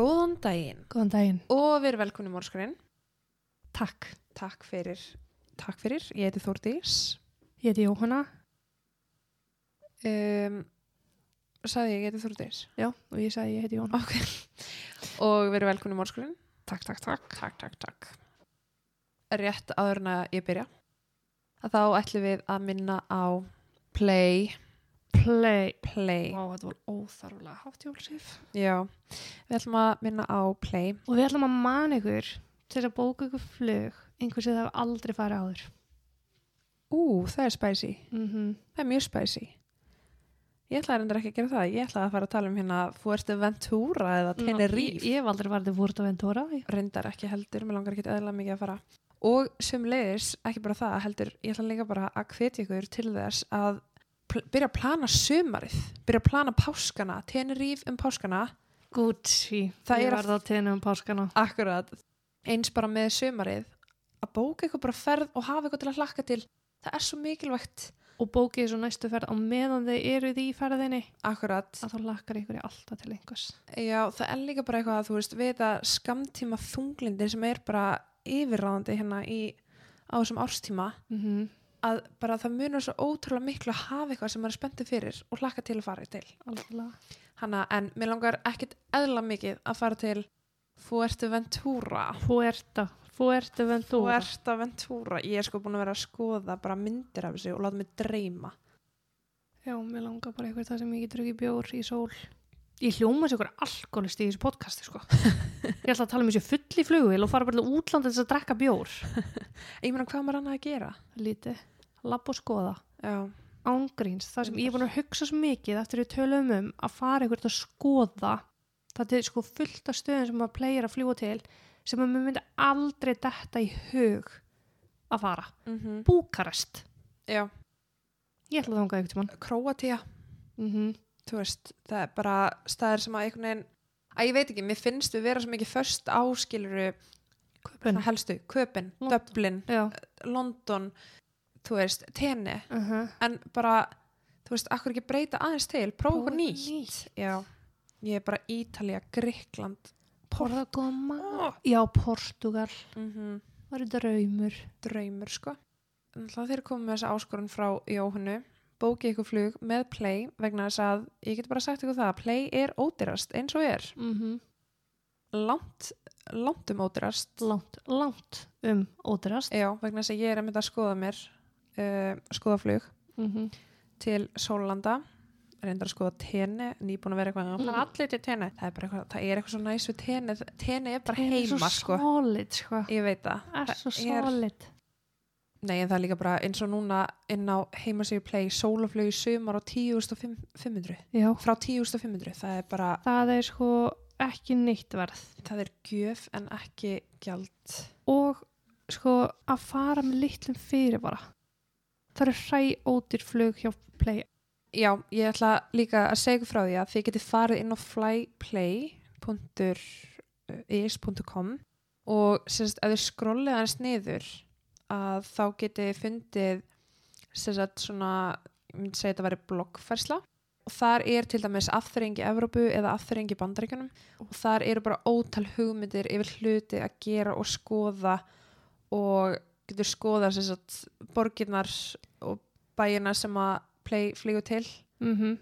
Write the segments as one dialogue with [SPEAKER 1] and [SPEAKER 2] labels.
[SPEAKER 1] Góðan daginn
[SPEAKER 2] Góðan daginn.
[SPEAKER 1] og við erum velkunni mórskurinn.
[SPEAKER 2] Takk.
[SPEAKER 1] Takk fyrir, takk fyrir, ég heiti Þórdís.
[SPEAKER 2] Ég heiti Jóhanna.
[SPEAKER 1] Um, Saði ég, ég heiti Þórdís.
[SPEAKER 2] Já, og ég sagði ég heiti Jóhanna.
[SPEAKER 1] Ok. Og við erum velkunni mórskurinn.
[SPEAKER 2] Takk, takk, takk.
[SPEAKER 1] Takk, takk, takk. Rétt áður en að ég byrja. Að þá ætlum við að minna á play,
[SPEAKER 2] Play.
[SPEAKER 1] play.
[SPEAKER 2] Vá, þetta var óþarfulega hátt jólsif.
[SPEAKER 1] Já, við ætlum að minna á play.
[SPEAKER 2] Og við ætlum að man ykkur til að bóka ykkur flug einhvers sem það hefur aldrei farið áður.
[SPEAKER 1] Ú, það er spicy.
[SPEAKER 2] Mm
[SPEAKER 1] Það er mjög spicy. Ég ætlaði reyndar ekki að gera það. Ég ætlaði að fara að tala um hérna Fuerte Ventura eða Tenerife.
[SPEAKER 2] Ég, hef aldrei farið til Vortaventura.
[SPEAKER 1] Reyndar ekki heldur, mér langar ekki eðla mikið að fara. Og sem leiðis, ekki bara það heldur, ég ætla líka bara að hvetja ykkur til þess að byrja að plana sumarið. Byrja að plana páskana, Tenerife um páskana.
[SPEAKER 2] Gucci.
[SPEAKER 1] Það
[SPEAKER 2] ég
[SPEAKER 1] er að-
[SPEAKER 2] verða á tenni um páskana.
[SPEAKER 1] Akkurat. Eins bara með sumarið. Að bóka eitthvað bara ferð og hafa eitthvað til að hlakka til. Það er svo mikilvægt.
[SPEAKER 2] Og bókið svo næstu ferð á meðan þið eru því í ferðinni.
[SPEAKER 1] Akkurat.
[SPEAKER 2] Að þá lakkar ykkur í alltaf til einhvers.
[SPEAKER 1] Já, það er líka bara eitthvað að þú veist við þetta skamtíma þunglindir sem er bara yfirráðandi hérna í á þessum árstíma
[SPEAKER 2] Mm
[SPEAKER 1] að bara það munur svo ótrúlega miklu að hafa eitthvað sem maður er spenntið fyrir og hlakka til að fara til.
[SPEAKER 2] Algjörlega.
[SPEAKER 1] Hanna, en mér langar ekkit eðla mikið að fara til Fuerteventura.
[SPEAKER 2] Fuerta. Fuerteventura.
[SPEAKER 1] Fuerteventura. Ég er sko búin að vera að skoða bara myndir af þessu og láta mig dreyma.
[SPEAKER 2] Já, mér langar bara eitthvað það sem ég getur ekki bjór í sól. Ég hljóma sér ykkur alkoholist í þessu podcasti, sko. ég ætla að tala um þessu full í flugvél og fara bara til útlanda þess að drekka bjór.
[SPEAKER 1] Ég meina hvað maður annað að gera?
[SPEAKER 2] Lítið. Lapp og skoða.
[SPEAKER 1] Já,
[SPEAKER 2] Ángríns. Það sem ég er búin að hugsa svo mikið eftir við tölum um að fara ykkur að skoða. Það er sko fullt af stöðum sem maður plegir að fljúa til sem maður myndi aldrei detta í hug að fara.
[SPEAKER 1] mm
[SPEAKER 2] Búkarest.
[SPEAKER 1] já.
[SPEAKER 2] Ég ætla að þanga eitthvað mann.
[SPEAKER 1] Króatíja.
[SPEAKER 2] Mm -hmm.
[SPEAKER 1] Þú veist, það er bara staðir sem að einhvern veginn, að ég veit ekki, mér finnst við vera svo mikið först áskiluru
[SPEAKER 2] Köpun.
[SPEAKER 1] helstu, Köpin,
[SPEAKER 2] London.
[SPEAKER 1] Dublin,
[SPEAKER 2] Já.
[SPEAKER 1] London þú veist, Tene
[SPEAKER 2] Uh -huh.
[SPEAKER 1] en bara, þú veist, akkur ekki breyta aðeins til, prófa okkur nýtt
[SPEAKER 2] nýtt.
[SPEAKER 1] já, ég er bara
[SPEAKER 2] Porða góma.
[SPEAKER 1] oh.
[SPEAKER 2] Já, Portugal.
[SPEAKER 1] mm
[SPEAKER 2] Það eru draumur.
[SPEAKER 1] draumur, sko en það þeir komið með þessa áskorun frá Jóhannu bókið ykkur flug með Play vegna þess að, ég get bara sagt ykkur það að Play er ódýrast eins og er
[SPEAKER 2] Mm -hmm.
[SPEAKER 1] langt, langt um ódýrast
[SPEAKER 2] Langt, langt um ódrast.
[SPEAKER 1] Já, vegna þess að ég er að mynda að skoða mér uh, skoða flug
[SPEAKER 2] Mm -hmm.
[SPEAKER 1] til Sólanda reyndar að skoða tenni, nýbúin að vera eitthvað
[SPEAKER 2] Mm.
[SPEAKER 1] er allir til tenni, það er bara eitthvað það er eitthvað svo næs við tenni, tenni er bara heima
[SPEAKER 2] svo
[SPEAKER 1] sko,
[SPEAKER 2] solid, sko.
[SPEAKER 1] ég veit það
[SPEAKER 2] Er
[SPEAKER 1] Það
[SPEAKER 2] svo solid.
[SPEAKER 1] Nei, en það er líka bara eins og núna inn á heimasíðu play, sólaflug í sumar á 10.500
[SPEAKER 2] Já.
[SPEAKER 1] frá 10.500, það er bara
[SPEAKER 2] Það er sko ekki neitt verð.
[SPEAKER 1] það er gjöf en ekki gjald
[SPEAKER 2] Og sko að fara með litlum fyrir bara. Það eru hræ ódýr flug hjá Play.
[SPEAKER 1] Já, ég ætla líka að segja frá því að þið getið farið inn á flyplay.is.com og sérst að þið skrollið hans niður að þá getið þið fundið sérst svona, ég myndi segja þetta væri bloggfærsla og þar er til dæmis afþreyingi Evrópu eða afþreyingi Bandaríkjunum. Og þar eru bara ótal hugmyndir yfir hluti að gera og skoða og getur skoða sérst borgirnar og bæina sem að flýgu til.
[SPEAKER 2] Mm -hmm.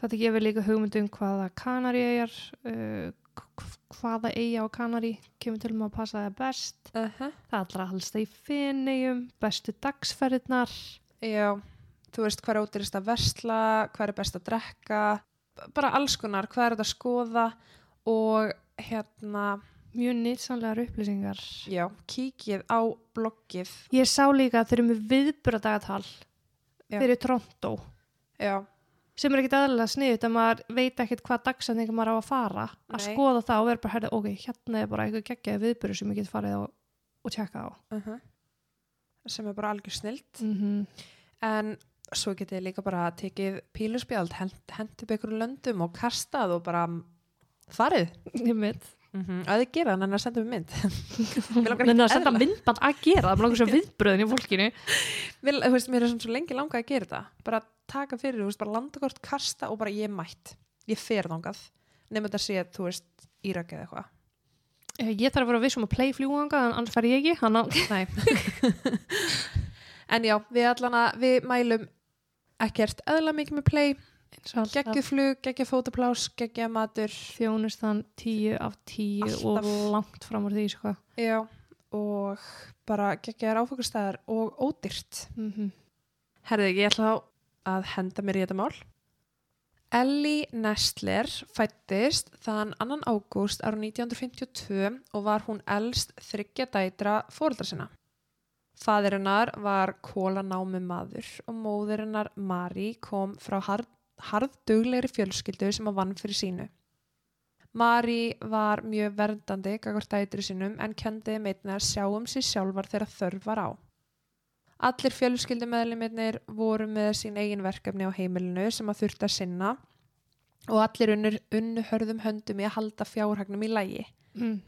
[SPEAKER 2] Þetta gefur líka hugmyndum hvaða Kanari eigjar, uh, hvaða eigja á Kanari kemur til með að passa það best.
[SPEAKER 1] uh -huh.
[SPEAKER 2] Það allra helst í Feneyjum, bestu dagsferðirnar.
[SPEAKER 1] Já, þú veist hvað er ódýrist að versla, hvað er best að drekka, bara alls konar, hvað er þetta að skoða og hérna,
[SPEAKER 2] Mjög nýtsamlegar upplýsingar.
[SPEAKER 1] já, kíkið á bloggið,
[SPEAKER 2] Ég sá líka að þeir eru með viðbúradagatal
[SPEAKER 1] Já.
[SPEAKER 2] fyrir Toronto
[SPEAKER 1] já,
[SPEAKER 2] sem er ekkit aðlega sniðut að maður veit ekkit hvað dagsendingar maður á að fara að
[SPEAKER 1] Nei.
[SPEAKER 2] skoða það og vera bara, herri, ok, hérna er bara eitthvað geggjaði viðbúru sem ég get farið á og tjekka á.
[SPEAKER 1] uh sem er bara algjör snilt,
[SPEAKER 2] Mm -hmm.
[SPEAKER 1] en svo getið þið líka bara tekið píluspjald, upp einhverju löndum og kastað og bara farið.
[SPEAKER 2] Ég mynd.
[SPEAKER 1] Mm -hmm. að þið gera þannig að senda mér mynd ekkert
[SPEAKER 2] að senda myndband að gera það, maður langar svo viðbröðin í fólkinu.
[SPEAKER 1] Mér, veist, mér er svo lengi langað að gera þetta bara taka fyrir, þú veist, bara landakort, kasta og bara ég mætt, ég fer þangað nema þetta sé, þú veist, Írak eða eitthvað.
[SPEAKER 2] Eh, Ég þarf að vera vissum að play fljúanga en annars fer ég ekki, hann á
[SPEAKER 1] Nei. En já, við allan að við mælum ekkert eðla mikið með play. Geggju flug, geggju fótaplás, geggja matur
[SPEAKER 2] þjónustan 10 af 10 og langt fram úr því sko.
[SPEAKER 1] já, og bara geggjaðar áfokastæðar og ódýrt.
[SPEAKER 2] Mm -hmm.
[SPEAKER 1] Herði, ég ætla þá að henda mér í þetta mál Ellie Nestler fættist þann 2. ágúst ára 1952 og var hún elst þryggja dætra fóreldra sinna. Fæðirinnar var kólanámi maður og móðurinnar Mari kom frá harð, harðduglegri fjölskyldu sem að vann fyrir sínu. Mari var mjög verndandi gagvart dætri sinum en kendi meitna að sjá um sér sjálfar þegar þörf var á. Allir fjölskyldumeðlimirnir voru með sín eigin verkefni á heimilinu sem að þurfti að sinna og allir unnur, unnu hörðum höndum í að halda fjárhagnum í lægi.
[SPEAKER 2] mm.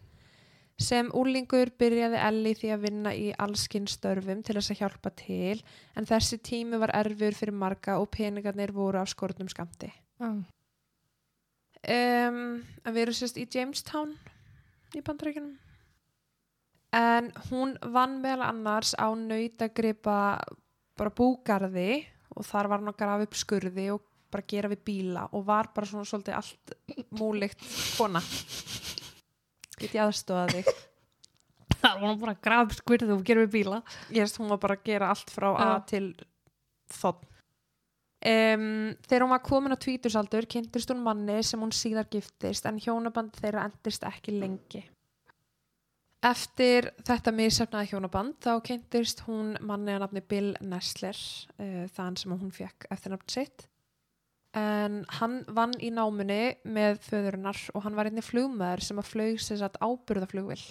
[SPEAKER 1] Sem úlingur byrjaði Ellie því að vinna í allskinn störfum til þess að hjálpa til en þessi tími var erfur fyrir marga og peningarnir voru af skortnum skamti.
[SPEAKER 2] ah.
[SPEAKER 1] Um, að við erum sérst í Jamestown í bandaríkunum. En hún vann meðal annars á nautagripa bara búgarði og þar var hann að grafa upp skurði og bara gera við bíla og var bara svona svolítið allt múlikt kona. Get ég aðstofa þig?
[SPEAKER 2] það var hann bara að grafa upp skurðu og gera við bíla
[SPEAKER 1] Ég veist, hún var bara að gera allt frá A
[SPEAKER 2] Já.
[SPEAKER 1] til þótt. Um, þegar hún var komin á tvítursaldur kynntist hún manni sem hún síðar giftist en hjónaband þeirra endist ekki lengi. Eftir þetta misefnaði hjónaband þá kynntist hún manni að nafni Bill Nessler, uh, þann sem hún fekk eftir nafn sitt. En hann vann í námunni með föðurinnar og hann var einni flugmaður sem að flög sér satt áburðaflugvill.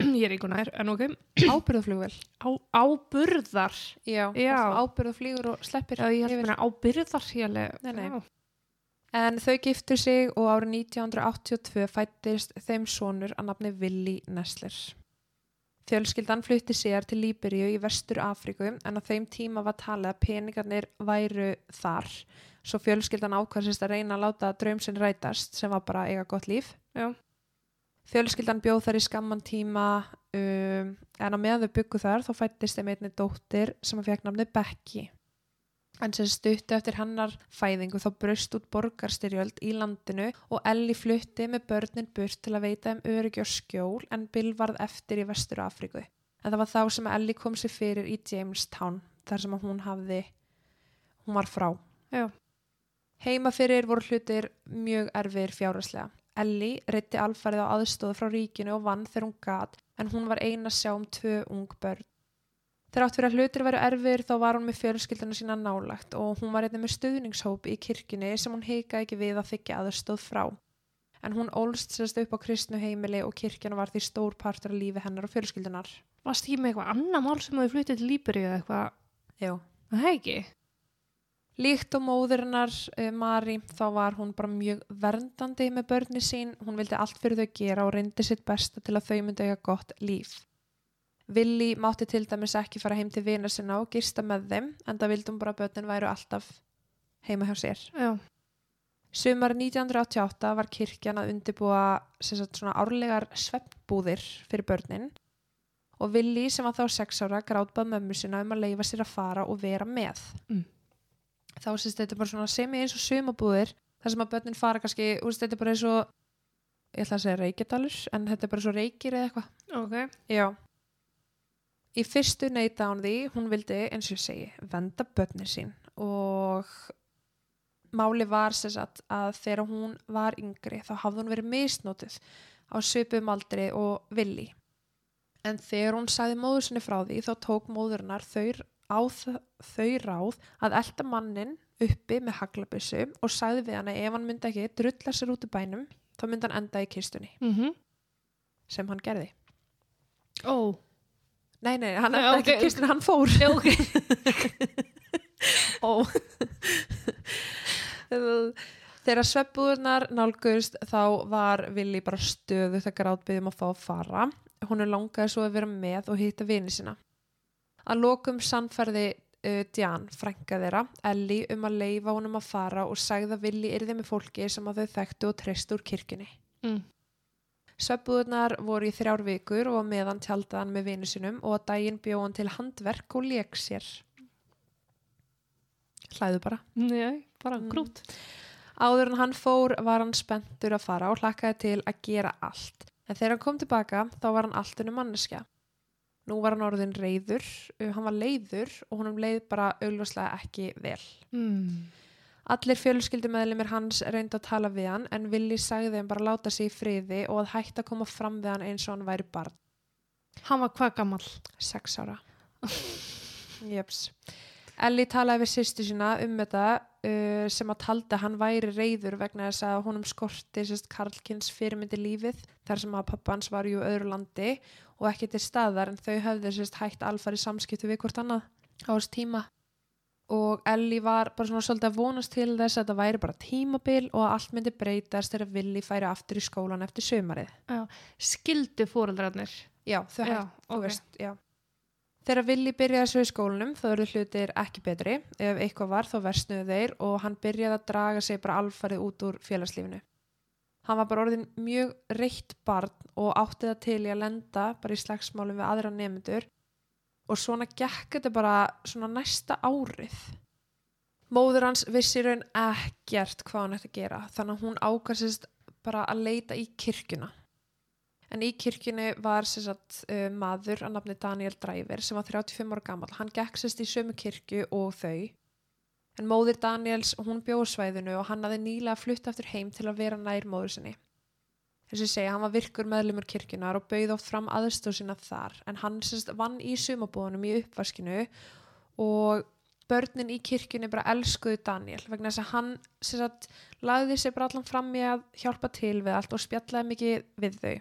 [SPEAKER 2] ég er einhvern nær, en ok
[SPEAKER 1] Áburðaflugvill?
[SPEAKER 2] á, áburðar
[SPEAKER 1] Já,
[SPEAKER 2] Já.
[SPEAKER 1] áburðaflýgur og sleppir
[SPEAKER 2] Já, ég held mér ábyrðar hér
[SPEAKER 1] Nei, nei. En þau giftu sig og árið 1982 fættist þeim sonur að nafni Willi Nessler. Fjölskyldan flutti sér til Líberíu í vestur Afríku en á þeim tíma var talið að peningarnir væru þar. Svo fjölskyldan ákvæmsist að reyna að láta draumsinn rætast sem var bara eiga gott líf.
[SPEAKER 2] Já.
[SPEAKER 1] Fjölskyldan bjóð þar í skamman tíma um, en á meðan þau byggu þar þá fættist þeim einni dóttir sem að fekk nafni Becky. En sem stuttu eftir hennar fæðingu þá braust út borgarstyrjöld í landinu og Ellie flutti með börnin burt til að veita um öryggi og skjól en Bill varð eftir í vestur Afríku. En það var þá sem Ellie kom sér fyrir í Jamestown þar sem hún hafði, hún var frá.
[SPEAKER 2] Já.
[SPEAKER 1] Heima fyrir voru hlutir mjög erfir fjáraslega. Ellie reytti alfarið á aðstóðu frá ríkinu og vann þegar hún gat en hún var eina sjá um tvö ung börn. Þegar átt fyrir að hlutir veru erfir þá var hún með fjölskylduna sína nálagt og hún var einnig með stuðningshóp í kirkjunni sem hún heikaði ekki við að þykja aðstóð frá. En hún ólst sérst upp á kristnu heimili og kirkjana var því stór partur af lífi hennar og fjölskyldunar.
[SPEAKER 2] Varst ekki með eitthvað annar mál sem þau fluttið til Líberi eða eitthvað?
[SPEAKER 1] Jú.
[SPEAKER 2] Það er ekki.
[SPEAKER 1] Líkt og móðurinnar uh, Mari þá var hún bara mjög verndandi með börni sín. Hún vildi allt fyrir þau gera og reyndi sitt besta til að þau myndi eiga gott líf. Willi mátti til dæmis ekki fara heim til vina sinna og gista með þeim en það vildi hún bara að börnin væru alltaf heima hjá sér.
[SPEAKER 2] Já.
[SPEAKER 1] Sumar 1988 var kirkjan að undibúa sagt, svona árlegar sveppbúðir fyrir börnin og Willi sem var þá sex ára grátbað mömmu sinna um að leifa sér að fara og vera með.
[SPEAKER 2] Mm.
[SPEAKER 1] Þá sést þetta bara svona semi eins og sumabúðir þar sem að börnin fara kannski, úst, þetta er bara eins og ég ætla að segja reykjadalur en þetta er bara svo reykir eða eitthvað.
[SPEAKER 2] Ok.
[SPEAKER 1] Já. Í fyrstu neyta hún því, hún vildi, eins og segi, venda börnir sín og máli var sem sagt að þegar hún var yngri þá hafði hún verið misnótið á svipum aldri og villi. En þegar hún sagði móður sinni frá því þá tók móðurinnar þau, á þau ráð að elda mannin uppi með haglabissu og sagði við hana ef hann myndi ekki drulla sér út í bænum þá myndi hann enda í kistunni
[SPEAKER 2] Mm
[SPEAKER 1] sem hann gerði.
[SPEAKER 2] Ó.
[SPEAKER 1] Nei, nei, hann
[SPEAKER 2] Nei,
[SPEAKER 1] endaði
[SPEAKER 2] ok.
[SPEAKER 1] ekki í kistunni, hann fór.
[SPEAKER 2] Já, ok.
[SPEAKER 1] Ó. Þegar sveppbúðurnar nálgust þá var Willi bara stöðu þegar grátbyggðum að fá að fara. Hún er langaði svo að vera með og hitta vini sína. Að lokum sannferði uh, Dian, frænka þeirra, Ellie um að leifa honum að fara og sagði að villi yrði með fólki sem að þau þekktu og treystu úr kirkjunni.
[SPEAKER 2] Mm.
[SPEAKER 1] Sveppuðurnar voru í þrjár vikur og meðan tjaldaðan með vinu sinum og að daginn bjóð hann til handverk og leik sér. Hlæðu bara.
[SPEAKER 2] Nei, bara
[SPEAKER 1] Mm.
[SPEAKER 2] grút.
[SPEAKER 1] Áður en hann fór var hann spenntur að fara og hlakkaði til að gera allt. En þegar hann kom tilbaka þá var hann allt unum manneskja. Nú var hann orðin reyður, uh, hann var leiður og honum leið bara augljóslega ekki vel.
[SPEAKER 2] Mm.
[SPEAKER 1] Allir fjölskyldumeðlimir hans reyndi að tala við hann en Willi sagði þeim bara láta sig í friði og að hætta að koma fram við hann eins og hann væri barn.
[SPEAKER 2] Hann var hvað gammal?
[SPEAKER 1] Sex ára. Jöps. Ellie talaði við sýstu sína um þetta uh, sem að taldi að hann væri reyður vegna þess að honum skorti sérst Karlkins fyrirmyndi lífið þar sem að pappa hans var ju öðru landi og ekki til staðar en þau höfðu sérst hægt alfari samskiptu við hvort annað á þess tíma og Ellie var bara svona svolítið að vonast til þess að þetta væri bara tímabil og að allt myndi breytast þegar Willi færi aftur í skólan eftir sömarið.
[SPEAKER 2] Skildu fóreldrarnir.
[SPEAKER 1] Já, þau
[SPEAKER 2] Já,
[SPEAKER 1] hægt, þú
[SPEAKER 2] ok.
[SPEAKER 1] veist, já. Þegar Willi byrjaði svo í skólanum þá eru hlutir ekki betri. Ef eitthvað var þá versnuðu þeir og hann byrjaði að draga sig bara alfarið út úr félagslífinu. Hann var bara orðin mjög reitt barn og átti það til í að lenda bara í slagsmálum við aðra nefndur og svona gekk þetta bara svona næsta árið. Móður hans vissi raun ekkert hvað hann ætti að gera þannig að hún ákastist bara að leita í kirkjuna. En í kirkjunni var sagt, uh, maður að nafni Daniel Driver sem var 35 ára gammal. Hann gekk sérst í sömu kirkju og þau. En móðir Daniels, hún bjóð svæðinu og hann hafði nýlega flutt aftur heim til að vera nær móður sinni. Þess að segja, hann var virkur meðlumur kirkjunar og bauð oft fram aðstóð sína þar. En hann sérst vann í sumabúðunum í uppvaskinu og börnin í kirkjunni bara elskuðu Daniel vegna þess að hann sérst lagði sig bara allan fram í að hjálpa til við allt og spjallaði mikið við þau.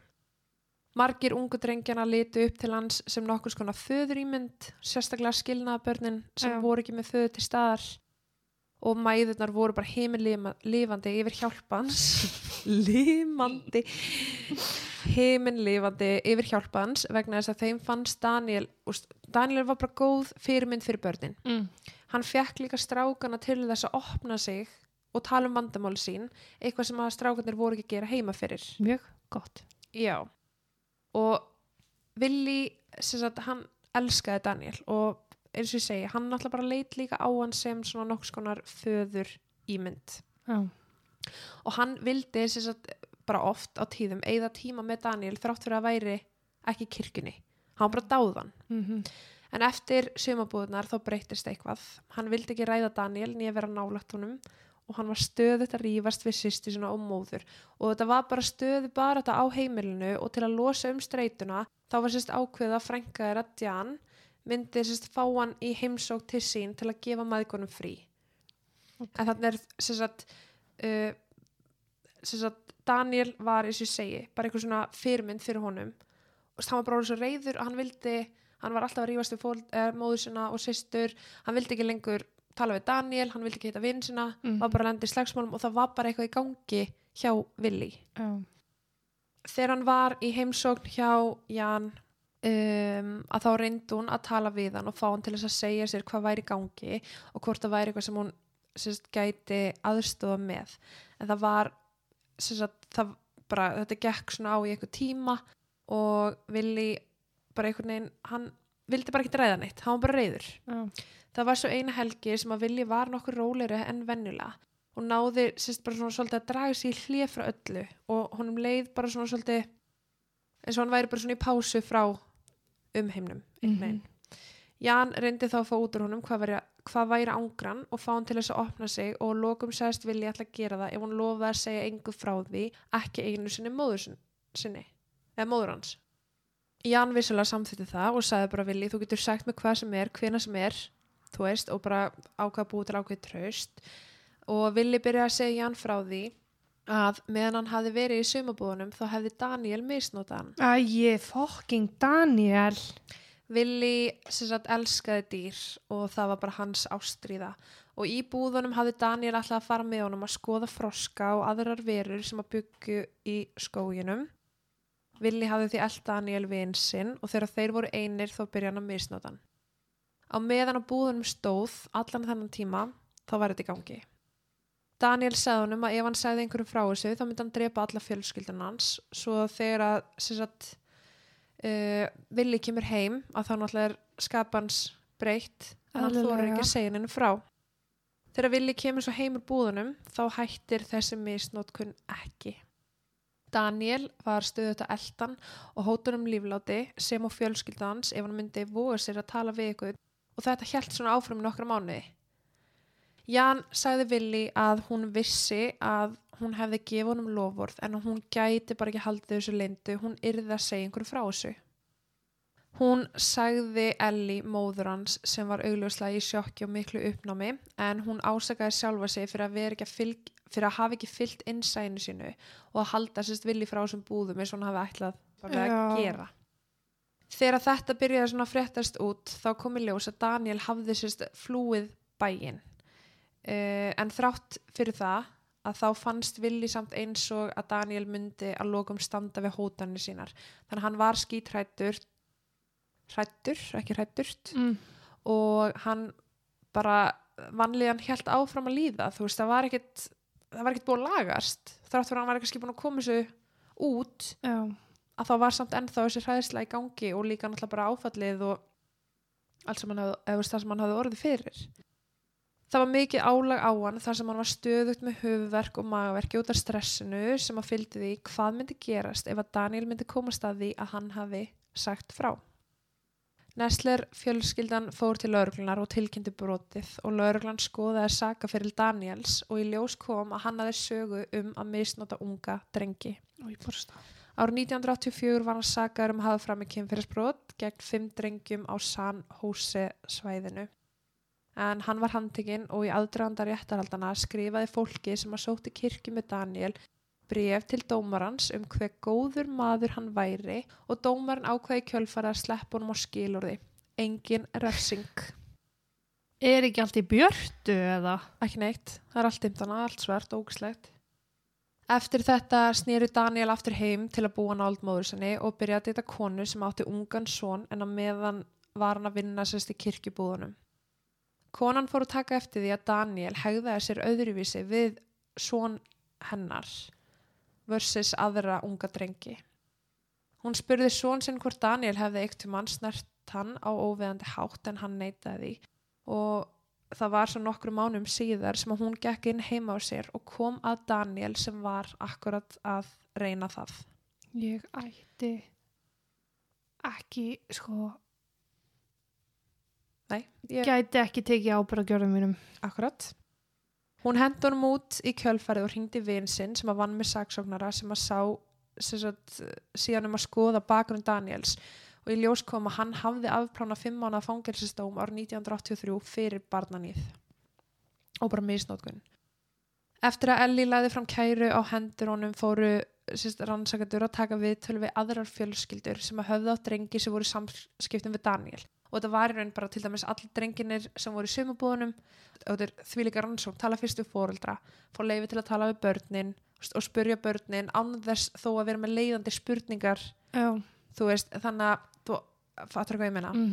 [SPEAKER 1] Margir ungu drengjana litu upp til hans sem nokkur skona föður ímynd, sérstaklega skilnaða börnin sem
[SPEAKER 2] Já.
[SPEAKER 1] voru ekki með föður til staðar og mæðurnar voru bara heiminlifandi yfir hjálpans limandi. Heiminlifandi yfir hjálpans vegna þess að þeim fannst Daniel Daniel var bara góð fyrirmynd fyrir börnin.
[SPEAKER 2] Mm.
[SPEAKER 1] hann fekk líka strákana til þess að opna sig og tala um vandamál sín eitthvað sem að strákanir voru ekki að gera heima fyrir.
[SPEAKER 2] Mjög gott.
[SPEAKER 1] Já. Og Willi sem sagt, hann elskaði Daniel og eins og ég segi, hann náttúrulega bara leit líka á hann sem svona nokks konar föður ímynd
[SPEAKER 2] Já.
[SPEAKER 1] og hann vildi sagt, bara oft á tíðum eigða tíma með Daniel þrátt fyrir að væri ekki í kirkjunni. Hann bara dáðan.
[SPEAKER 2] Mm
[SPEAKER 1] en eftir sumabúðunar þá breytist eitthvað. Hann vildi ekki ræða Daniel nýja vera nálagt honum og hann var stöðut að rífast við sýsti svona og móður. Og þetta var bara stöðu bara þetta á heimilinu og til að losa um streytuna þá var sérst ákveða að frænka þeirra Jan myndi sérst fá hann í heimsók til sín til að gefa maðurkonum frí
[SPEAKER 2] Ok.
[SPEAKER 1] en þannig er sérst að uh, sérst að Daniel var eins og ég segi bara einhver svona fyrirmynd fyrir honum og hann var bara orðið svo reyður og hann vildi hann var alltaf að rífast við eh, móður sinna og systur hann vildi ekki lengur tala við Daniel hann vildi ekki heita vinn sinna
[SPEAKER 2] Mhm.
[SPEAKER 1] var bara að lenda í slagsmálum og það var bara eitthvað í gangi hjá Willi
[SPEAKER 2] Já.
[SPEAKER 1] þegar hann var í heimsókn hjá Jan um, að þá reyndi hún að tala við hann og fá hann til þess að segja sér hvað væri gangi og hvort það væri eitthvað sem hún sérst, gæti aðstofa með. En það var sérst, það bara, þetta gekk svona á í eitthvað tíma og Willi bara einhvern veginn, hann vildi bara ekki ræða neitt, hann var bara reyður
[SPEAKER 2] Já.
[SPEAKER 1] það var svo eina helgi sem að Willi var nokkur rólegri en venjulega. Og náði sérst bara svona svolítið að draga sér hlið frá öllu og honum leið bara svona svolítið eins og hann væri bara svona í pásu frá umheimnum einhvern veginn. Jan reyndi þá að fá út úr honum hvað væri, hvað væri ángran og fá hann til þess að opna sig og lokum sagðist Willi ætla að gera það ef hann lofaði að segja engu frá því ekki einu sinni móður sin- sinni eða móður hans. Jan vissulega samþýtti það og sagði bara Willi þú getur sagt mig hvað sem er, hvena sem er þú veist, og bara ákvað búið til ákveð tröst og Willi byrjaði að segja Jan frá því að meðan hann hafði verið í sumabúðunum þá hefði Daniel misnotað hann
[SPEAKER 2] Æ, fucking Daniel.
[SPEAKER 1] Sem sagt elskaði dýr og það var bara hans ástríða og í búðunum hafði Daniel alltaf að fara með honum að skoða froska og aðrar verur sem að byggju í skóginum Willi hafði því eld Daniel vin sinn og þegar þeir voru einir þá byrja hann að misnóta hann Á meðan á búðunum stóð allan þennan tíma þá var þetta í gangi. Daniel sagði honum að ef hann sagði einhverjum frá þessu þá myndi hann drepa alla fjölskyldun hans svo þegar að sagt, uh, Willi kemur heim að þá náttúrulega er skapans breytt en hann þóra ekki henni frá. Þegar Willi kemur svo heimur búðunum þá hættir þessi misnótkun ekki. Daniel var stöðut að eldan og hóttunum lífláti sem á fjölskyldans ef hann myndi voga sér að tala við ykkur og þetta hjælt svona áfram nokkra mánuði. Jan sagði Willi að hún vissi að hún hefði gefið honum lofvörð en að hún gæti bara ekki haldið þessu lindu, hún yrði að segja einhverju frá þessu. Hún sagði Ellie móður hans sem var augljóslega í sjokki og miklu uppnámi en hún ásakaði sjálfa sig fyrir að, að, fylg, fyrir að hafa ekki fyllt innsæðinu sínu og að halda sérst villi frá þessum búðum eins og hún hafi ætlað bara að
[SPEAKER 2] Já.
[SPEAKER 1] gera. Þegar þetta byrjaði svona að fréttast út þá kom í ljós að Daniel hafði sérst flúið bæinn uh, en þrátt fyrir það að þá fannst Willi samt eins og að Daniel myndi að lokum standa við hótanir sínar. Þannig að hann var skítrættur hrættur, ekki hrætturt
[SPEAKER 2] Mm.
[SPEAKER 1] og hann bara vanlíðan helt áfram að líða þú veist, það var ekkit það var ekkit búið að lagast þrátt fyrir að hann var ekki búin að koma þessu út
[SPEAKER 2] Já.
[SPEAKER 1] að þá var samt ennþá þessi hræðsla í gangi og líka náttúrulega bara áfallið og allt sem hann hafði, það sem hann hafði orðið fyrir það var mikið álag á hann þar sem hann var stöðugt með höfuverk og magaverki út af stressinu sem að fylgdi því hvað myndi gerast ef að Daniel myndi komast að því að hann hafi sagt frá Nesler fjölskyldan fór til lauruglunar og tilkynnti brotið og lauruglan skoðaði sakaferil Daniels og í ljós kom að hann hafði sögu um að misnota unga drengi. Árið 1984 var hann sakaður um að hafa fram í kynfyrirsbrot gegn fimm drengjum á San Jose svæðinu. En hann var handtekinn og í aðdraganda réttarhaldana skrifaði fólki sem að sótti kirkju með Daniel bref til dómarans um hver góður maður hann væri og dómaran ákveði kjölfara að sleppa honum á skilorði. Engin refsing.
[SPEAKER 2] Er ekki allt í björtu eða?
[SPEAKER 1] Ekki neitt. Það er allt dimtana, allt svart, ógislegt. Eftir þetta snýru Daniel aftur heim til að búa náld móður sinni og byrja að deyta konu sem átti ungan son en að meðan var hann að vinna sérst í kirkjubúðunum. Konan fór að taka eftir því að Daniel hegðaði sér öðruvísi við son hennar versus aðra unga drengi. Hún spurði son sinn hvort Daniel hefði eitt um hann snert hann á óveðandi hátt en hann neitaði því og það var svo nokkru mánum síðar sem hún gekk inn heima á sér og kom að Daniel sem var akkurat að reyna það.
[SPEAKER 2] Ég ætti ekki, sko,
[SPEAKER 1] Nei, ég,
[SPEAKER 2] gæti ekki tekið ábyrð á gjörðum mínum.
[SPEAKER 1] akkurat. Hún hendi honum út í kjölfarið og hringdi vin sinn sem að vann með saksóknara sem að sá sem sagt, síðan um að skoða bakgrunn Daniels og í ljós kom að hann hafði afplána fimm mánuða fangelsistóm árið 1983 fyrir barnanýð og bara misnótkun. Eftir að Ellie læði fram kæru á hendur honum fóru sérst, rannsakadur að taka við aðrar fjölskyldur sem að höfða á drengi sem voru samskiptum við Daniel og þetta var í raun bara til dæmis allir drenginir sem voru í sumabúðunum og þetta er því líka rannsókn, tala fyrst við fóreldra fá leifi til að tala við börnin og spurja börnin án þess þó að vera með leiðandi spurningar.
[SPEAKER 2] Já.
[SPEAKER 1] þú veist, þannig að þú fattur hvað ég meina?
[SPEAKER 2] Mm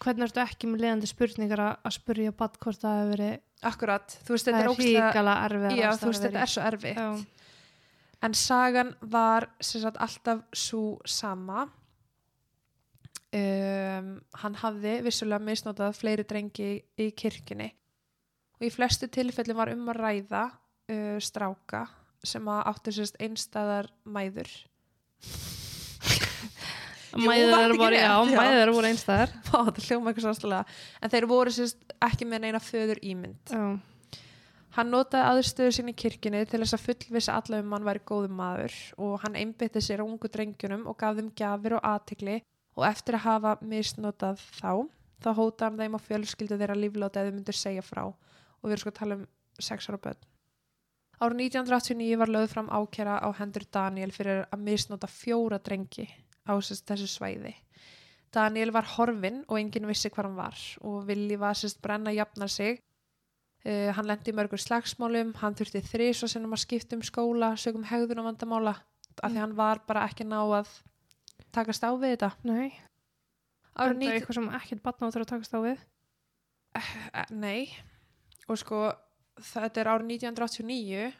[SPEAKER 2] Hvernig ertu ekki með leiðandi spurningar að spurja badd hvort það hefur verið,
[SPEAKER 1] akkurat, þú veist, þetta
[SPEAKER 2] er erfið.
[SPEAKER 1] já, þú veist, þetta er svo erfitt.
[SPEAKER 2] Já.
[SPEAKER 1] en sagan var sagt alltaf svo sama um, hann hafði vissulega misnotað fleiri drengi í kirkjunni og í flestu tilfellum var um að ræða uh, stráka sem að áttu sérst einstæðar mæður
[SPEAKER 2] Mæður
[SPEAKER 1] rétt,
[SPEAKER 2] já,
[SPEAKER 1] já.
[SPEAKER 2] mæður bara einstæðar.
[SPEAKER 1] Vá, það hljóma eitthvað sástulega en þeir voru sérst ekki með neina föður ímynd
[SPEAKER 2] Já.
[SPEAKER 1] Hann notaði aðstöðu sín í kirkjunni til þess að fullvisa alla um hann væri góðum maður og hann einbytti sér á ungu drengjunum og gaf þeim gjafir og aðtikli og eftir að hafa misnotað þá, þá hótaði hann þeim á fjölskyldu þeirra lífláti að þau myndir segja frá og við erum sko að tala um sex ára börn. Árið 1989 var lögð fram ákjara á hendur Daniel fyrir að misnota fjóra drengi á þessu svæði. Daniel var horfinn og enginn vissi hvað hann var og vilji var sérst brenna jafna sig Uh, hann lendi í mörgur slagsmálum, hann þurfti þrís og sinnum að skipta um skóla, sögum hegðun og vandamála, af því
[SPEAKER 2] Mm.
[SPEAKER 1] hann var bara ekki ná að takast á við þetta.
[SPEAKER 2] Nei.
[SPEAKER 1] Árið
[SPEAKER 2] Það er
[SPEAKER 1] 19
[SPEAKER 2] eitthvað sem ekkert batna áttur að takast á við.
[SPEAKER 1] Eh, Nei, og sko þetta er árið 1989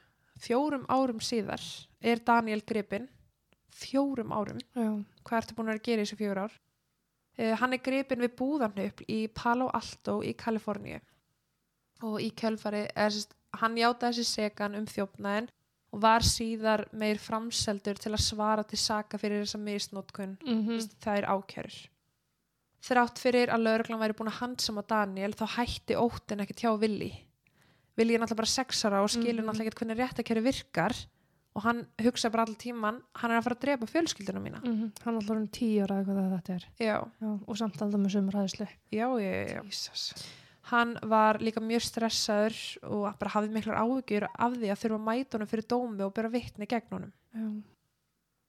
[SPEAKER 1] fjórum árum síðar er Daniel gripinn fjórum árum,
[SPEAKER 2] Já.
[SPEAKER 1] hvað ertu búin að gera í þessu fjór ár uh, hann er gripinn við búðarnöfl í Palo Alto í Kaliforníu og í kjölfari er, hann játaði þessi segan um þjófnaðin og var síðar meir framseldur til að svara til saka fyrir þessa misnótkun
[SPEAKER 2] Mm
[SPEAKER 1] mm. það er ákjörur þrátt fyrir að lauruglan væri búin að handsama Daniel þá hætti óttin ekkert hjá Willi Willi er náttúrulega bara sexara og skilur
[SPEAKER 2] Mhm.
[SPEAKER 1] náttúrulega ekkert hvernig réttakjöri virkar og hann hugsa bara allan tíman hann er að fara að drepa fjölskyldunum mína
[SPEAKER 2] Hann er alltaf um tíu ára eða hvað þetta er.
[SPEAKER 1] já,
[SPEAKER 2] Já. Og samt alltaf með sömur aðeinslu.
[SPEAKER 1] já, já, já. Hann var líka mjög stressaður og bara hafði miklar áhugjur af því að þurfa honum fyrir dómi og bera vitni gegn honum
[SPEAKER 2] Já.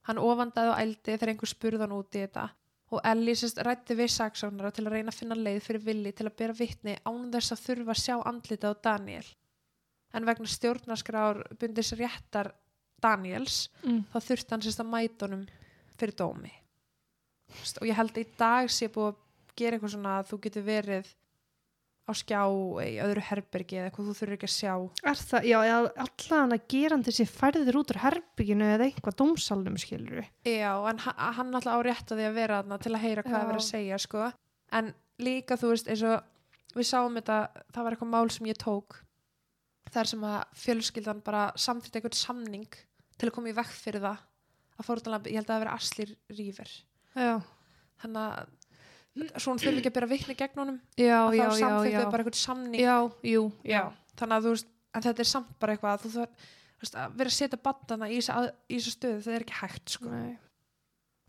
[SPEAKER 1] Hann ofandaði og ældi þegar einhver spurði hann út í þetta og Ellie sérst rætti við saksóknara til að reyna að finna leið fyrir villi til að bera vitni án þess að þurfa að sjá andlitið á Daniel. En vegna stjórnarskrár bundis réttar Daniels
[SPEAKER 2] Mm.
[SPEAKER 1] þá þurfti hann sérst að mæta honum fyrir dómi. Og ég held að í dag sé búið að gera eitthvað svona að þú getur verið á skjá í öðru herbergi eða eitthvað þú þurfur ekki að sjá.
[SPEAKER 2] Er það, já, já allan að gerandi sér færðir út úr herbygginu eða eitthvað dómsalnum skilur við.
[SPEAKER 1] Já, en ha- hann alltaf á rétt að því að vera þarna til að heyra hvað er verið að segja, sko. En líka, þú veist, eins og við sáum þetta, það var eitthvað mál sem ég tók þar sem að fjölskyldan bara samþýtti eitthvað samning til að koma í vekk fyrir það að fórtanlega, ég held að það að svona þurfi ekki að bera vitni gegn honum
[SPEAKER 2] Já, já,
[SPEAKER 1] þá þau bara eitthvað samning.
[SPEAKER 2] Já, jú,
[SPEAKER 1] Já. Þannig að þú veist, en þetta er samt bara eitthvað að þú þarf, að vera að setja bandana í að- þessa stöðu, það er ekki hægt, sko.
[SPEAKER 2] Nei.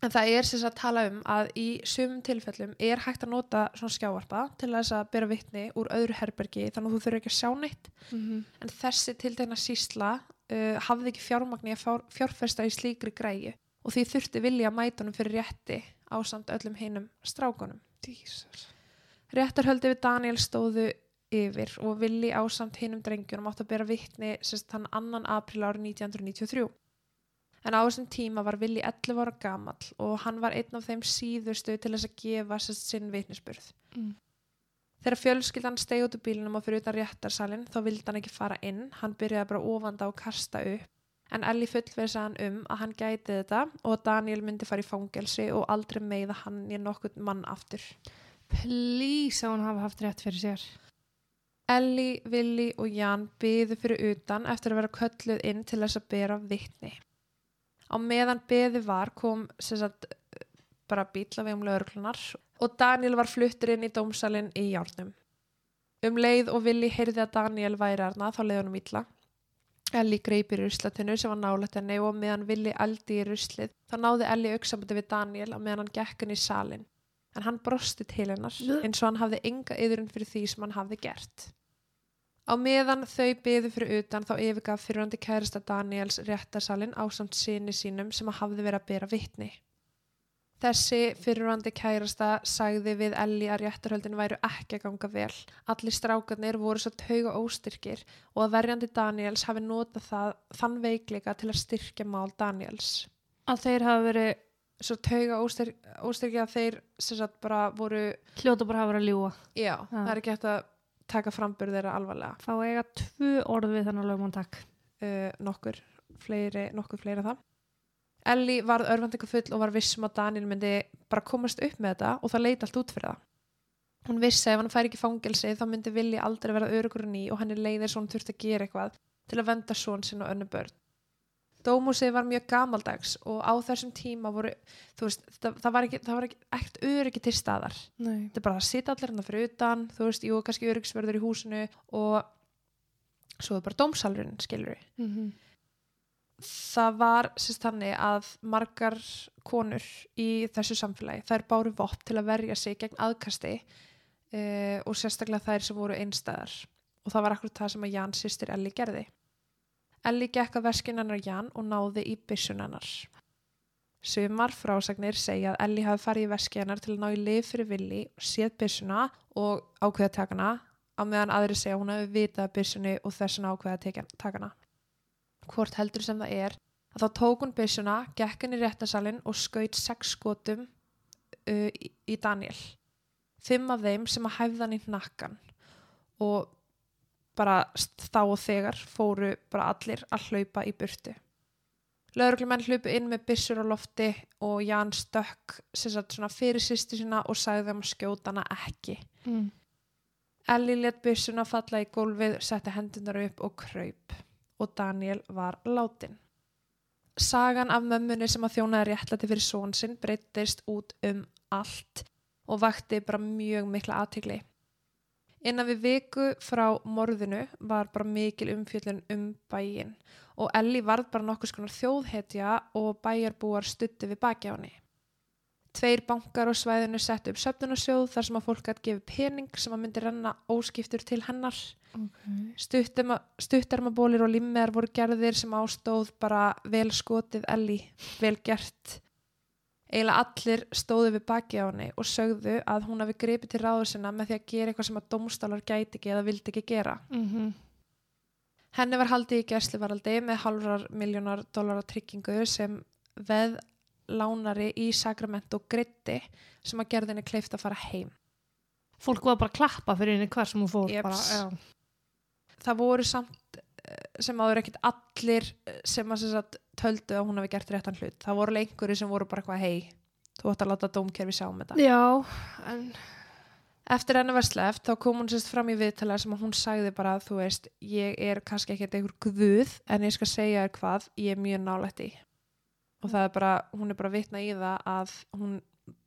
[SPEAKER 1] En það er sem sagt að tala um að í sumum tilfellum er hægt að nota svona skjávarpa til þess að bera vitni úr öðru herbergi þannig að þú þurfur ekki að sjá neitt.
[SPEAKER 2] Mm
[SPEAKER 1] En þessi tiltegna sísla uh, hafði ekki fjármagni að fjár, fjárfesta í slíkri græju og því þurfti vilja að mæta honum fyrir rétti á samt öllum hinum strákunum.
[SPEAKER 2] Jesus.
[SPEAKER 1] Réttarhöldi við Daniel stóðu yfir og villi á samt hinum drengjunum átt að bera vitni sérst þann annan april árið 1993. En á þessum tíma var Willi 11 ára gamall og hann var einn af þeim síðustu til þess að gefa sérst sinn vitnisburð.
[SPEAKER 2] Mm.
[SPEAKER 1] Þegar fjölskyldan stegi út úr bílinum og fyrir utan réttarsalinn þá vildi hann ekki fara inn, hann byrjaði bara ofanda og kasta upp. En Ellie fullverði hann um að hann gæti þetta og Daniel myndi fara í fangelsi og aldrei meiða hann í nokkurn mann aftur.
[SPEAKER 2] Please að hún hafa haft rétt fyrir sér.
[SPEAKER 1] Ellie, Willi og Jan byðu fyrir utan eftir að vera kölluð inn til þess að bera vitni. Á meðan byðu var kom sagt, bara bíla við um lögurklunar og Daniel var fluttur inn í dómsalinn í járnum. Um leið og Willi heyrði að Daniel væri arna þá leiði honum ítla. Ellie greipir í ruslatinu sem var nálægt henni og meðan Willi eldi í ruslið þá náði Ellie auksambandi við Daniel á meðan hann gekk inn í salin. En hann brosti til hennar eins og hann hafði enga yðurinn fyrir því sem hann hafði gert. Á meðan þau byðu fyrir utan þá yfirgaf fyrirhandi kærasta Daniels réttarsalinn á samt sinni sínum sem að hafði verið að bera vitni. Þessi fyrirhandi kærasta sagði við Elli að réttarhöldin væru ekki að ganga vel. Allir strákarnir voru svo tauga óstyrkir og að verjandi Daniels hafi notað það, þann veikleika til að styrkja mál Daniels.
[SPEAKER 2] Að þeir hafa verið,
[SPEAKER 1] Svo tauga óstyrk, óstyrkja að þeir sem sagt bara voru,
[SPEAKER 2] hljóta bara hafa verið að ljúa.
[SPEAKER 1] já, það er ekki hægt að taka frambyrð þeirra alvarlega.
[SPEAKER 2] Fá eiga tvö orð við þannig lögum takk.
[SPEAKER 1] uh, nokkur fleiri, nokkur fleiri það Ellie varð örvendingu full og var vissum að Daniel myndi bara komast upp með þetta og það leiti allt út fyrir það hún vissi að ef hann fær ekki í fangelsi þá myndi vilji aldrei verða örugur ný og henni leiðir svo hann þurfti að gera eitthvað til að venda svon sinn og önnu börn Dómusið var mjög gamaldags og á þessum tíma voru, þú veist, það, það var ekki, það var ekki ekkert öryggi til staðar
[SPEAKER 2] Nei.
[SPEAKER 1] þetta er bara að sitja allir hérna fyrir utan þú veist, jú, kannski öryggisverður í húsinu og svo er bara dómsalurinn, skilur
[SPEAKER 2] Mm -hmm.
[SPEAKER 1] Það var sérst þannig að margar konur í þessu samfélagi þær báru vopp til að verja sig gegn aðkasti uh, og sérstaklega þær sem voru einstæðar. Og það var akkur það sem að Jan sýstir Elli gerði. Elli gekk að veskin hennar Jan og náði í byssun hennar. Sumar frásagnir segja að Elli hafi farið í veski hennar til að ná í lif fyrir villi, séð byssuna og ákveða takana á meðan aðri segja að hún hafi vitað byssunni og þessuna ákveða takana hvort heldur sem það er að þá tók hún byssuna, gekk inn í réttasalinn og skaut sex skotum uh, í, í Daniel. Fimm af þeim sem að hæfða hann í hnakkan og bara þá og þegar fóru bara allir að hlaupa í burtu. Lögreglumenn hlupu inn með byssur á lofti og Jan stökk fyrir sýstu sína og sagði þeim að skjóta hana ekki.
[SPEAKER 2] Mm.
[SPEAKER 1] Ellie let byssuna falla í gólfið, setti hendunar upp og kraup og Daniel var látin. Sagan af mömmunni sem að þjónaði réttlæti fyrir són sinn breyttist út um allt og vakti bara mjög mikla aðtigli. Innan við viku frá morðinu var bara mikil umfjöllun um bæin og Ellie varð bara nokkuð skonar þjóðhetja og bæjarbúar stutti við henni. Tveir bankar á svæðinu settu upp söfnunarsjóð þar sem að fólk gæti gefið pening sem að myndi renna óskiptur til hennar.
[SPEAKER 2] Okay.
[SPEAKER 1] Stuttarmabólir og limmeðar voru gerðir sem ástóð bara vel skotið Ellie, vel gert. Eiginlega allir stóðu við baki á henni og sögðu að hún hafi gripið til ráður sinna með því að gera eitthvað sem að dómstálar gæti ekki eða vildi ekki gera.
[SPEAKER 2] Mm -hmm.
[SPEAKER 1] Henni var haldið í gæsluvaraldi með halvrar miljónar dólar tryggingu sem veðlánari í Sacramento gritti sem að gerði henni kleift að fara heim.
[SPEAKER 2] Fólk var bara að klappa fyrir henni hver sem hún fór. Bara, já.
[SPEAKER 1] Það voru samt eh, sem áður ekkit allir eh, sem að sagt, töldu að hún hafi gert réttan hlut. Það voru einhverju sem voru bara eitthvað hei, þú ætti að láta dómkerfi sjá um þetta.
[SPEAKER 2] já, en
[SPEAKER 1] Eftir henni var sleft þá kom hún sérst fram í viðtala sem að hún sagði bara þú veist, ég er kannski ekkert einhver guð en ég skal segja þér hvað ég er mjög nálætt í og það er bara, hún er bara vitna í það að hún,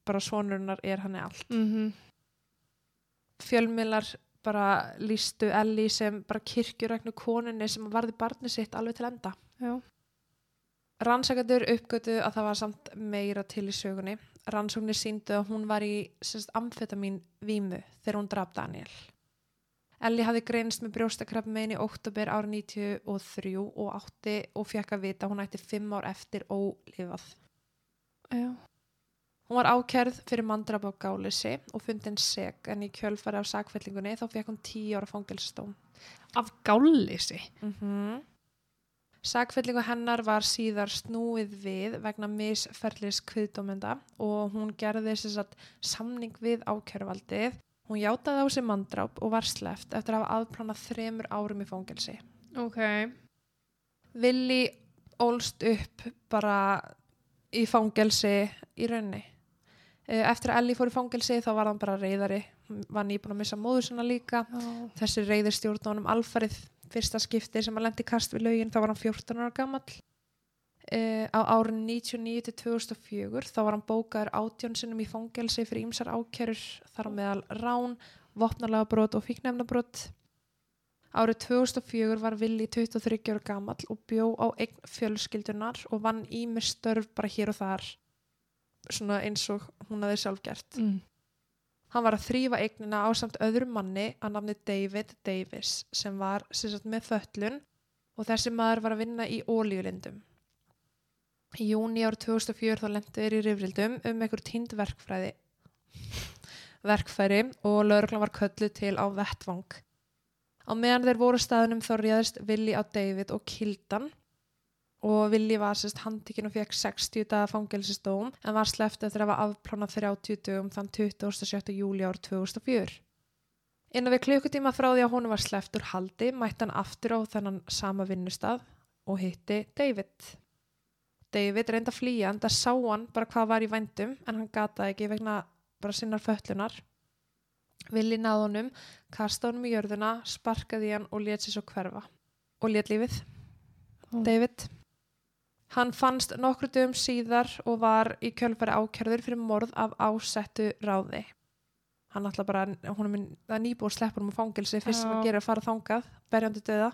[SPEAKER 1] bara sonurinnar er henni allt.
[SPEAKER 2] mm
[SPEAKER 1] Fjölmiðlar bara lístu Ellie sem bara kirkjuræknu koninni sem varði barni sitt alveg til enda.
[SPEAKER 2] já.
[SPEAKER 1] Rannsakandur uppgötu að það var samt meira til í sögunni. Rannsóknir síndu að hún var í amfetamin vímu þegar hún draf Daniel. Ellie hafði greinst með brjóstakrafmein í óttubir ára 93 og átti og fekk að vita hún ætti fimm ár eftir ólifað.
[SPEAKER 2] já.
[SPEAKER 1] Hún var ákærð fyrir mandrap á gálisi og fundin seg en í kjölfari af sakfellingunni þá fekk hún tíu ára fangelsstóm.
[SPEAKER 2] Af gálleysi.
[SPEAKER 1] Mm -hmm. Sakfellingu hennar var síðar snúið við vegna misferðlis kviðdómenda og hún gerði þess að samning við ákjöruvaldið. Hún játaði á sig mandráp og var sleft eftir að hafa aðplánað þremur árum í fangelsi.
[SPEAKER 2] Ok.
[SPEAKER 1] Willi ólst upp bara í fangelsi í raunni. Eh, Eftir að Ellie fór í fangelsi þá var hann bara reyðari. Hann var nýbúin að missa móður sinna líka
[SPEAKER 2] Já.
[SPEAKER 1] þessi reyðir stjórn á honum alfarið fyrsta skipti sem að lendi kast við lögin þá var hann 14 ára gamall uh, á árun 99 til 2004 þá var hann bókaður átjónsinnum í fangelsi fyrir ýmsar ákerur þar á meðal rán, vopnalega brot og fíknefnabrot árið 2004 var Willi 23 ára gamall og bjó á eign fjölskyldunar og vann ímir störf bara hér og þar svona eins og hún hafði sjálf gert
[SPEAKER 2] Mm.
[SPEAKER 1] Hann var að þrýfa eignina á samt öðrum manni að nafni David Davis sem var sagt, með föllun og þessi maður var að vinna í ólíulindum. Í júni árið 2004 þá lendu þeir í rifrildum um einhver tínd verkfræði verkfæri og lauruglan var kölluð til á vettvang. Á meðan þeir voru á staðnum þá réðist Willi á David og kildan og Willi var sérst handtíkin og fekk 60 daga fangelsistóm en var sleppt eftir að hafa afplánað 30 dögum þann 27. júli ár 2004. Innan við klukkutíma frá því að hún var sleppt úr haldi mætti hann aftur á þennan sama vinnustad og hitti David. David reynda að flýja en það sá hann bara hvað var í vændum en hann gataði ekki vegna bara sinnar föllunar. Willi náði honum, kastaði honum í jörðuna, sparkaði hann og let sér svo hverfa. Og let lífið.
[SPEAKER 2] Ó.
[SPEAKER 1] David. Hann fannst nokkru dögum síðar og var í kjölfari ákjörður fyrir morð af ásettu ráði. Hann ætla bara, hún er minn, það er nýbúið sleppur um fangilsi fyrst sem að gera að fara þangað, berjandi döða.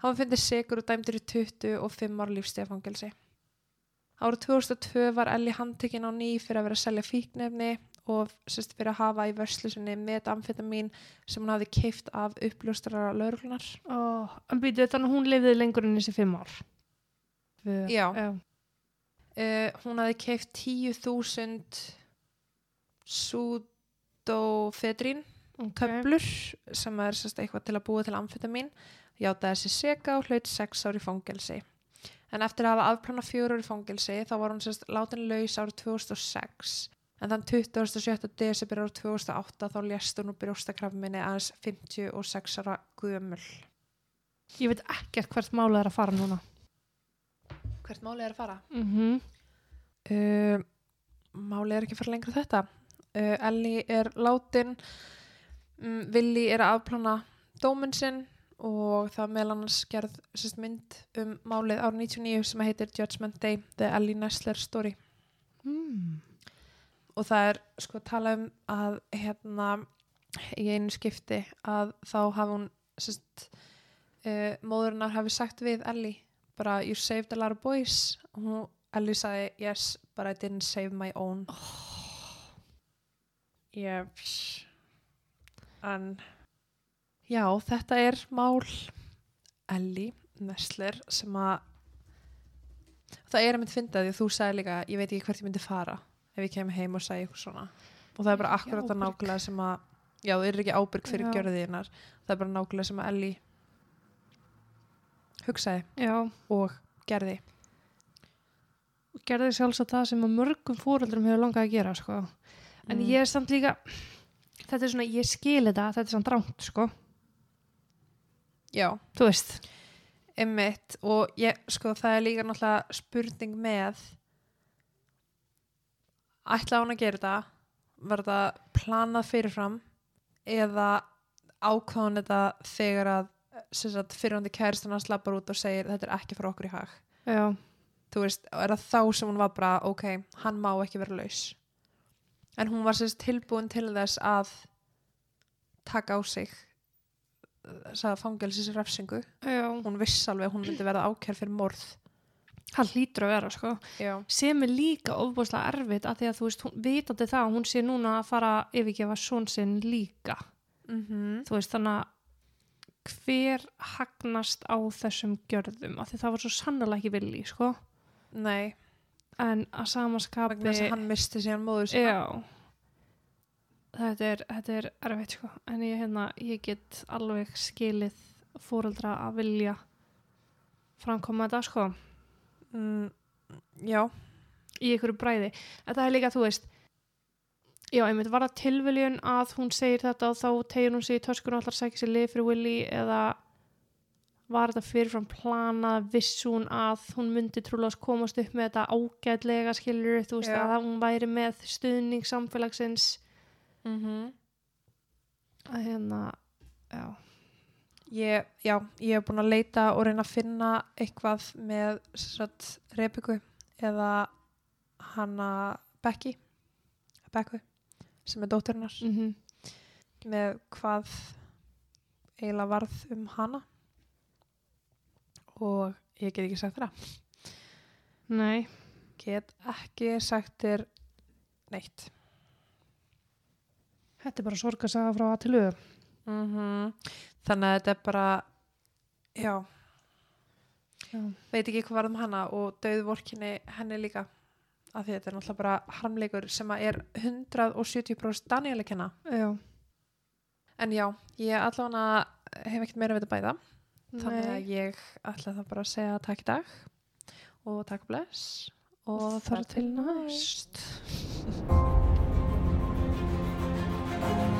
[SPEAKER 1] Hann finnir sigur og dæmdur í 25 ára lífstíðafangilsi. Árið 2002 var Ellie handtekinn á ný fyrir að vera að selja fíknefni og sérst fyrir að hafa í vörslusinni metamfetamin sem hún hafði keift af uppljóstrara lauruglunar.
[SPEAKER 2] Ó, en býtu þannig að hún lifði lengur en þessi fimm ár. Við,
[SPEAKER 1] Já.
[SPEAKER 2] já.
[SPEAKER 1] Uh, hún hafði keift 10.000 sudofedrin
[SPEAKER 2] Ok.
[SPEAKER 1] töflur sem er sérst eitthvað til að búa til amfetamin játaði þessi seka og hlaut 6 ári fangelsi en eftir að hafa afplana 4 ári fangelsi þá var hún sérst látin laus árið 2006 en þann 27. desibir ára 2008 þá lést hún úr brjóstakrafminni aðeins 56 ára guðumul
[SPEAKER 2] Ég veit ekkert hvert málið er að fara núna.
[SPEAKER 1] Hvert máli er að fara?
[SPEAKER 2] Mm
[SPEAKER 1] Uh, máli er ekki að fara lengra þetta uh, Ellie er látin um, Willi er að afplana dóminn sinn og það meðal annars gerð sérst mynd um málið ára 99 sem heitir Judgment Day The Ellie Nessler Story
[SPEAKER 2] mm.
[SPEAKER 1] og það er sko að tala um að hérna í einu skipti að þá hafi hún sérst uh, móðurinnar hafi sagt við Ellie bara you saved a lot of boys og hún, Ellie sagði yes but I didn't save my own oh. yes en já þetta er mál Ellie Nessler sem að það er að mynd fyndið því að þú sagði líka ég veit ekki hvert ég myndi fara ef ég kem heim og segi eitthvað svona og það er bara akkurat að nákvæmlega sem að já, það er ekki ábyrg fyrir
[SPEAKER 2] Já.
[SPEAKER 1] gjörðiðinar það er bara nákvæmlega sem að Ellie hugsaði
[SPEAKER 2] Já,
[SPEAKER 1] og gerði
[SPEAKER 2] og gerði sjálfsagt það sem að mörgum fóreldrum hefur langað að gera, sko. En
[SPEAKER 1] Mm.
[SPEAKER 2] ég er samt líka, þetta er svona, ég skil þetta, þetta er samt rámt, sko.
[SPEAKER 1] Já,
[SPEAKER 2] Þú veist.
[SPEAKER 1] Einmitt og ég, sko, það er líka náttúrulega spurning með ætla hún að gera þetta þetta planað fyrirfram eða ákváðan þetta þegar að sagt, fyrirhundi kæristuna slappar út og segir þetta er ekki fyrir okkur í hag.
[SPEAKER 2] Já,
[SPEAKER 1] þú veist, er það þá sem hún var bara ok, hann má ekki vera laus. En hún var sérst tilbúin til þess að taka á sig að fangelsis refsingu
[SPEAKER 2] já.
[SPEAKER 1] hún viss alveg að hún myndi verða ákjær fyrir morð
[SPEAKER 2] Hann hlýtur að vera, sko.
[SPEAKER 1] já,
[SPEAKER 2] Sem er líka ofbúslega erfitt að því að þú veist, hún, vitandi það, að hún sé núna að fara að yfirgefa són sinn líka.
[SPEAKER 1] mm
[SPEAKER 2] Þú veist, þannig að hver hagnast á þessum gjörðum af því það var svo sannlega ekki vilji, sko.
[SPEAKER 1] nei,
[SPEAKER 2] En að
[SPEAKER 1] að hann misti síðan móður sína
[SPEAKER 2] Já þetta er, þetta er erfitt sko. En ég, hérna, ég get alveg skilið fóreldra að vilja framkoma þetta sko.
[SPEAKER 1] Mm, já,
[SPEAKER 2] í einhverju bræði. Það er líka, þú veist já, einmitt, var það tilviljun að hún segir þetta og þá tegir hún sig í töskun og allar sækir sér lið fyrir Willy eða var þetta fyrirfram planað? Viss hún að hún myndi trúlega komast upp með þetta ágætlega skilur þú veist
[SPEAKER 1] Já.
[SPEAKER 2] að hún væri með stuðning samfélagsins
[SPEAKER 1] mm
[SPEAKER 2] að hérna já,
[SPEAKER 1] ég, já, ég hef búin að leita og reyna að finna eitthvað með Rebiku eða hanna Becky Becku, sem er dótturinnar
[SPEAKER 2] mm
[SPEAKER 1] með hvað eiginlega varð um hana. Og ég get ekki sagt það.
[SPEAKER 2] Nei.
[SPEAKER 1] Get ekki sagt þér neitt
[SPEAKER 2] þetta er bara sorgarsaga frá að til auð
[SPEAKER 1] mm þannig að þetta er bara já,
[SPEAKER 2] já,
[SPEAKER 1] veit ekki hvað varð um hana og döð vorkinni henni líka. Af því þetta er náttúrulega bara harmleikur sem að er 170% Daniel að kenna
[SPEAKER 2] já.
[SPEAKER 1] en já, ég allavega hef ekkert meira að vita bæða þannig
[SPEAKER 2] Nei.
[SPEAKER 1] að ég ætla það bara að segja takk í dag og takk bless og
[SPEAKER 2] þar til næst Thank you.